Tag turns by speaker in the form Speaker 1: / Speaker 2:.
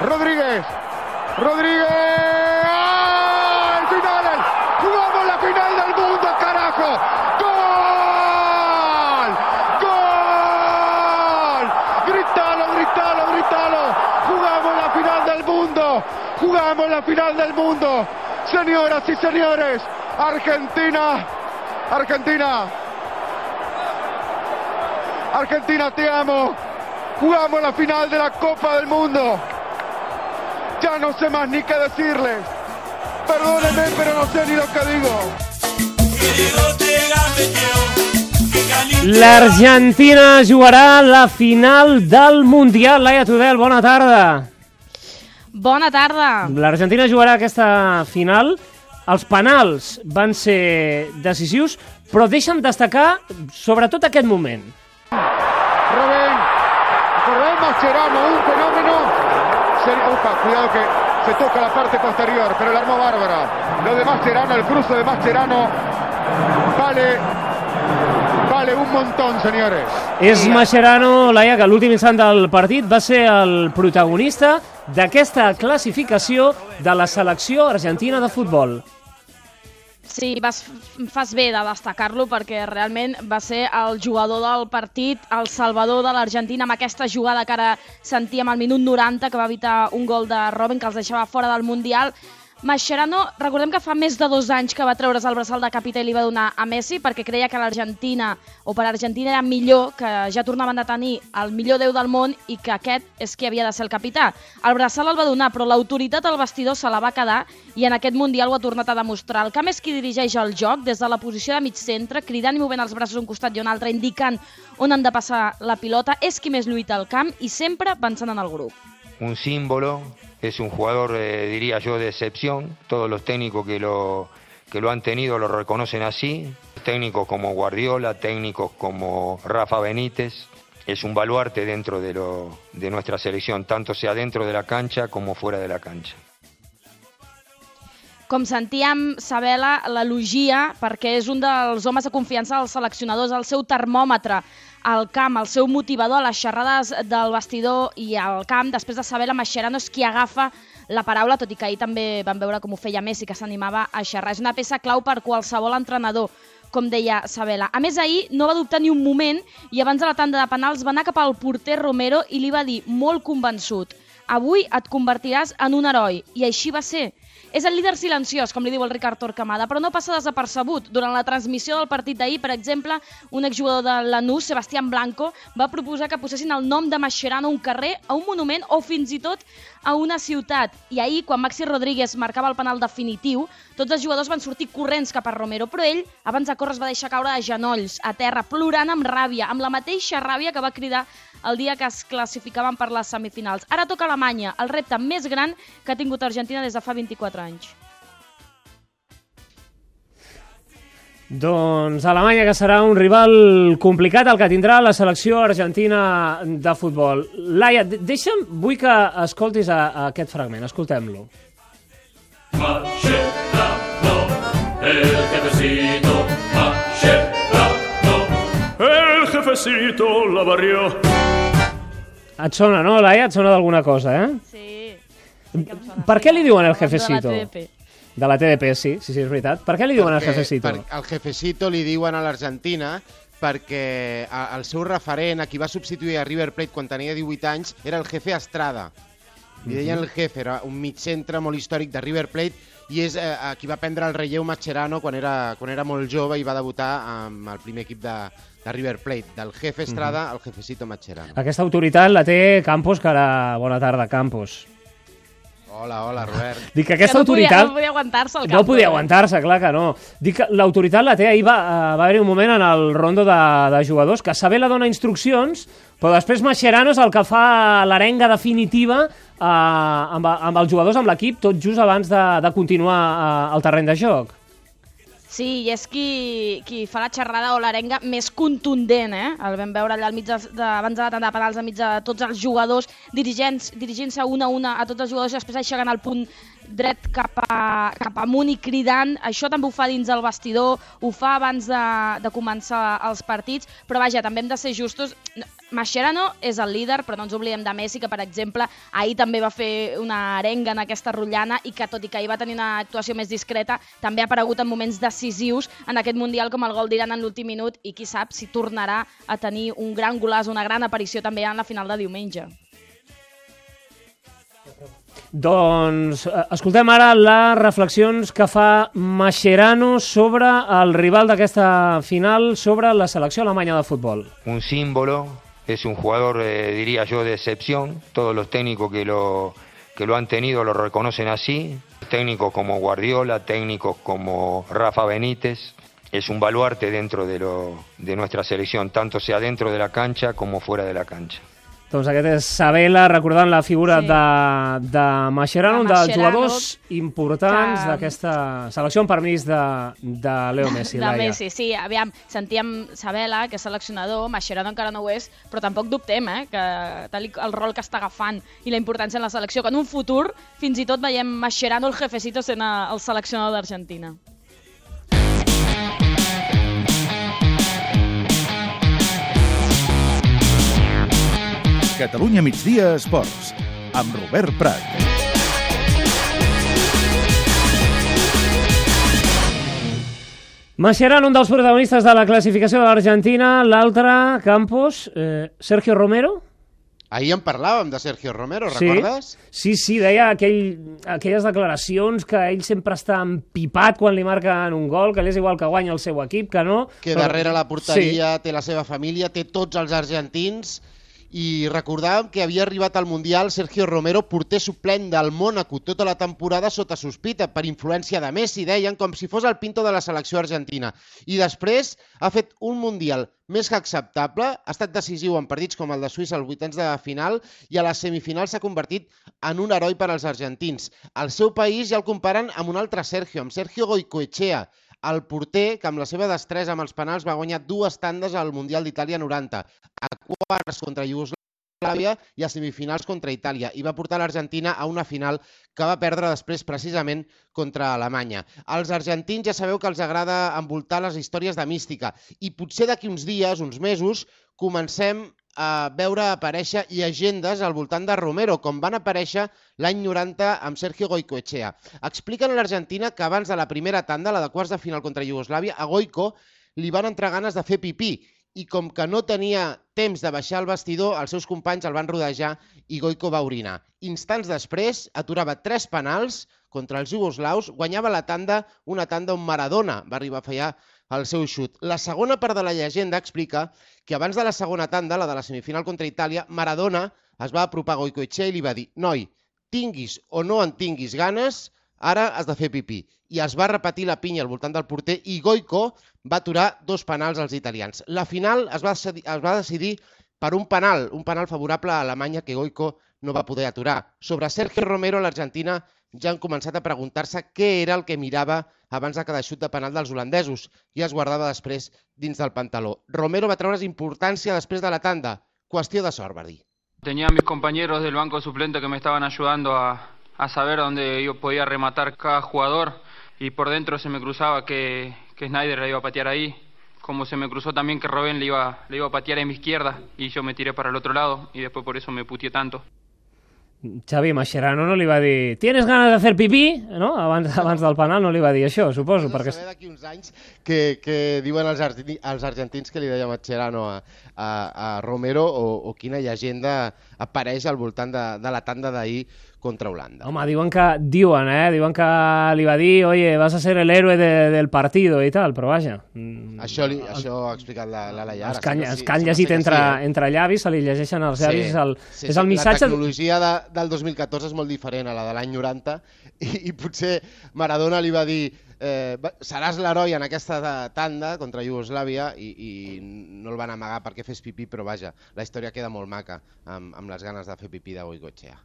Speaker 1: Rodríguez. Rodríguez. ¡Ah! ¡El final! ¡Jugamos la final del mundo, carajo! ¡Gol! ¡Gol! ¡Gritalo, gritalo, gritalo! ¡Jugamos la final del mundo! ¡Jugamos la final del mundo! Señoras y señores, Argentina, Argentina, Argentina, te amo. Jugamos la final de la Copa del Mundo. Ya no sé más ni qué decirles. Perdónenme, pero no sé ni lo que digo.
Speaker 2: L'Argentina jugarà la final del Mundial. Laia Tudel, bona tarda.
Speaker 3: Bona tarda.
Speaker 2: L'Argentina jugarà aquesta final. Els penals van ser decisius, però deixa'm destacar sobretot aquest moment.
Speaker 1: Rubén, Rubén Mascherano, un fenómeno. Opa, cuidado que se toca la parte posterior, pero la armó bárbara. Lo de Mascherano, el cruce de Mascherano, vale, vale un montón, señores.
Speaker 2: És Mascherano, Laia, que l'últim instant del partit va ser el protagonista d'aquesta classificació de la selecció argentina de futbol.
Speaker 3: Sí, vas, fas bé de destacar-lo perquè realment va ser el jugador del partit, el salvador de l'Argentina amb aquesta jugada que ara sentíem al minut 90 que va evitar un gol de Robben que els deixava fora del Mundial. Mascherano, recordem que fa més de dos anys que va treure's el braçal de capità i li va donar a Messi perquè creia que l'Argentina, o per l'Argentina era millor, que ja tornaven a tenir el millor déu del món i que aquest és qui havia de ser el capità. El braçal el va donar, però l'autoritat al vestidor se la va quedar i en aquest Mundial ho ha tornat a demostrar. El camp és qui dirigeix el joc des de la posició de mig centre, cridant i movent els braços un costat i un altre, indicant on han de passar la pilota, és qui més lluita al camp i sempre pensant en el grup.
Speaker 4: Un símbolo, es un jugador, eh, diría yo, de excepción. Todos los técnicos que lo, que lo han tenido lo reconocen así. Técnicos como Guardiola, técnicos como Rafa Benítez. Es un baluarte dentro de, lo, de nuestra selección, tanto sea dentro de la cancha como fuera de la cancha.
Speaker 3: Com sentíem, Sabela l'elogia perquè és un dels homes de confiança dels seleccionadors, el seu termòmetre al camp, el seu motivador a les xerrades del vestidor i al camp. Després de Sabela, Mascherano és qui agafa la paraula, tot i que ahir també vam veure com ho feia Messi, que s'animava a xerrar. És una peça clau per qualsevol entrenador com deia Sabela. A més, ahir no va dubtar ni un moment i abans de la tanda de penals va anar cap al porter Romero i li va dir, molt convençut, avui et convertiràs en un heroi. I així va ser. És el líder silenciós, com li diu el Ricard Torquemada, però no passa desapercebut. Durant la transmissió del partit d'ahir, per exemple, un exjugador de l'Anús, Sebastián Blanco, va proposar que posessin el nom de Mascherano a un carrer, a un monument o fins i tot a una ciutat. I ahir, quan Maxi Rodríguez marcava el penal definitiu, tots els jugadors van sortir corrents cap a Romero, però ell, abans de córrer, es va deixar caure de genolls, a terra, plorant amb ràbia, amb la mateixa ràbia que va cridar el dia que es classificaven per les semifinals. Ara toca Alemanya, el repte més gran que ha tingut Argentina des de fa 24 anys.
Speaker 2: Doncs Alemanya, que serà un rival complicat, el que tindrà la selecció argentina de futbol. Laia, de- deixa'm, vull que escoltis a, a aquest fragment, escoltem-lo.
Speaker 5: Mascherano, el jefecito, el jefecito la barrió.
Speaker 2: Et sona, no, Laia? Et sona d'alguna cosa, eh?
Speaker 3: Sí.
Speaker 2: Per què li diuen el jefecito?
Speaker 3: De la TDP.
Speaker 2: De la TDP, sí, sí, sí, és veritat. Per què li diuen el
Speaker 6: Perquè-
Speaker 2: jefecito?
Speaker 6: Per, el jefecito li diuen a l'Argentina perquè a- el seu referent, a qui va substituir a River Plate quan tenia 18 anys, era el jefe Estrada. Li deien el jefe, era un mig centre molt històric de River Plate i és eh, a qui va prendre el relleu Mascherano quan era, quan era molt jove i va debutar amb el primer equip de, de River Plate. Del jefe Estrada al jefecito Mascherano.
Speaker 2: Aquesta autoritat la té Campos, que ara... Bona tarda, Campos.
Speaker 6: Hola, hola, Robert.
Speaker 2: Dic que aquesta
Speaker 3: que no podia,
Speaker 2: autoritat...
Speaker 3: no podia aguantar-se el
Speaker 2: No
Speaker 3: camp.
Speaker 2: podia
Speaker 3: eh?
Speaker 2: aguantar-se, clar que no. Dic que l'autoritat la té, ahir va, eh, va haver un moment en el rondo de, de jugadors que Sabela dona instruccions, però després Mascherano és el que fa l'arenga definitiva eh, amb, amb els jugadors, amb l'equip, tot just abans de, de continuar eh, al terreny de joc.
Speaker 3: Sí, i és qui, qui fa la xerrada o l'arenga més contundent, eh? El vam veure allà al mig de, de, abans de la tanda de penals, al mig de tots els jugadors, dirigint-se dirigint una a una a tots els jugadors i després aixecant el punt dret cap, a, cap amunt i cridant. Això també ho fa dins el vestidor, ho fa abans de, de començar els partits, però vaja, també hem de ser justos. Mascherano és el líder, però no ens oblidem de Messi, que per exemple ahir també va fer una arenga en aquesta rotllana i que tot i que ahir va tenir una actuació més discreta, també ha aparegut en moments decisius en aquest Mundial com el gol d'Iran en l'últim minut i qui sap si tornarà a tenir un gran golaç, una gran aparició també en la final de diumenge.
Speaker 2: Doncs eh, escoltem ara les reflexions que fa Mascherano sobre el rival d'aquesta final, sobre la selecció alemanya de futbol.
Speaker 4: Un símbolo, es un jugador, eh, diría yo, de excepción. Todos los técnicos que lo, que lo han tenido lo reconocen así. Técnicos como Guardiola, técnicos como Rafa Benítez. Es un baluarte dentro de, lo, de nuestra selección, tanto sea dentro de la cancha como fuera de la cancha.
Speaker 2: Doncs aquest és Sabela, recordant la figura
Speaker 3: Sí.
Speaker 2: de, de Mascherano,
Speaker 3: De
Speaker 2: un dels jugadors importants
Speaker 3: que-
Speaker 2: d'aquesta selecció, amb permís de, de Leo Messi.
Speaker 3: de
Speaker 2: Laia.
Speaker 3: Messi, sí. Aviam, sentíem Sabela, que és seleccionador, Mascherano encara no ho és, però tampoc dubtem eh, que tal el rol que està agafant i la importància en la selecció, que en un futur fins i tot veiem Mascherano el jefecito sent el seleccionador d'Argentina.
Speaker 7: Catalunya migdia esports amb Robert Prat.
Speaker 2: Mascherano, un dels protagonistes de la classificació de l'Argentina, l'altre, Campos, eh, Sergio Romero.
Speaker 6: Ahir en parlàvem de Sergio Romero,
Speaker 2: Sí.
Speaker 6: recordes?
Speaker 2: Sí, sí, deia aquell, aquelles declaracions que ell sempre està empipat quan li marquen un gol, que li és igual que guanya el seu equip, que no...
Speaker 6: que
Speaker 2: però-
Speaker 6: darrere la porteria té la seva família, té tots els argentins i recordàvem que havia arribat al Mundial Sergio Romero, porter suplent del Mónaco tota la temporada sota sospita per influència de Messi, deien, com si fos el pinto de la selecció argentina. I després ha fet un Mundial més que acceptable, ha estat decisiu en partits com el de Suïssa als vuitens de final i a les semifinals s'ha convertit en un heroi per als argentins. Al seu país ja el comparen amb un altre Sergio, amb Sergio Goicoechea, el porter que amb la seva destresa amb els penals va guanyar dues tandes al Mundial d'Itàlia 90, a quarts contra Iugoslàvia i a semifinals contra Itàlia, i va portar l'Argentina a una final que va perdre després precisament contra Alemanya. Als argentins ja sabeu que els agrada envoltar les històries de mística i potser d'aquí uns dies, uns mesos, comencem a veure aparèixer llegendes al voltant de Romero, com van aparèixer l'any 90 amb Sergio Goicoechea. Expliquen a l'Argentina que abans de la primera tanda, la de quarts de final contra Iugoslàvia, a Goico li van entrar ganes de fer pipí i com que no tenia temps de baixar al vestidor, els seus companys el van rodejar i Goico va orinar. Instants després, aturava tres penals contra els jugoslaus, guanyava la tanda, una tanda on Maradona va arribar a fallar el seu xut. La segona part de la llegenda explica que abans de la segona tanda, la de la semifinal contra Itàlia, Maradona es va apropar a Goicoechea i li va dir «Noi, tinguis o no en tinguis ganes, ara has de fer pipí». I es va repetir la pinya al voltant del porter i Goico va aturar dos penals als italians. La final es va, es va decidir per un penal, un penal favorable a Alemanya que Goico no va poder aturar. Sobre Sergio Romero, l'Argentina ja han començat a preguntar-se què era el que mirava abans de cada xut de penal dels holandesos i es guardava després dins del pantaló. Romero va treure's importància després de la tanda. Qüestió de sort, va dir.
Speaker 8: Tenía a mis compañeros del banco suplente que me estaban ayudando a, a saber dónde yo podía rematar cada jugador y por dentro se me cruzaba que, que Snyder le iba a patear ahí, como se me cruzó también que Robben le iba, le iba a patear en mi izquierda y yo me tiré para el otro lado y después por eso me putié tanto.
Speaker 2: Xavi Mascherano no li va dir «Tienes ganas de hacer pipí?» no? abans, abans del penal no li va dir això, suposo, perquè...
Speaker 6: saber d'aquí uns anys que, que diuen els, argentins, els argentins que li deia Mascherano a, a, a Romero o, o quina llegenda apareix al voltant de, de la tanda d'ahir contra Holanda.
Speaker 2: Home, diuen que, diuen, eh? Diuen que li va dir «Oye, vas a ser el héroe de, del partido» i tal, però vaja... mm,
Speaker 6: Això, li, això ha explicat la, la Laia.
Speaker 2: Els
Speaker 6: ara,
Speaker 2: que, han,
Speaker 6: sembla
Speaker 2: els
Speaker 6: sí-
Speaker 2: que han llegit entre,
Speaker 6: sí, eh?
Speaker 2: entre llavis, se li llegeixen els llavis, és el,
Speaker 6: sí,
Speaker 2: és
Speaker 6: sí,
Speaker 2: el missatge...
Speaker 6: La tecnologia de, del 2014 és molt diferent a la de l'any 90 i, i potser Maradona li va dir eh, seràs l'heroi en aquesta tanda contra Iugoslàvia i, i no el van amagar perquè fes pipí, però vaja, la història queda molt maca amb, amb les ganes de fer pipí de Goicoechea.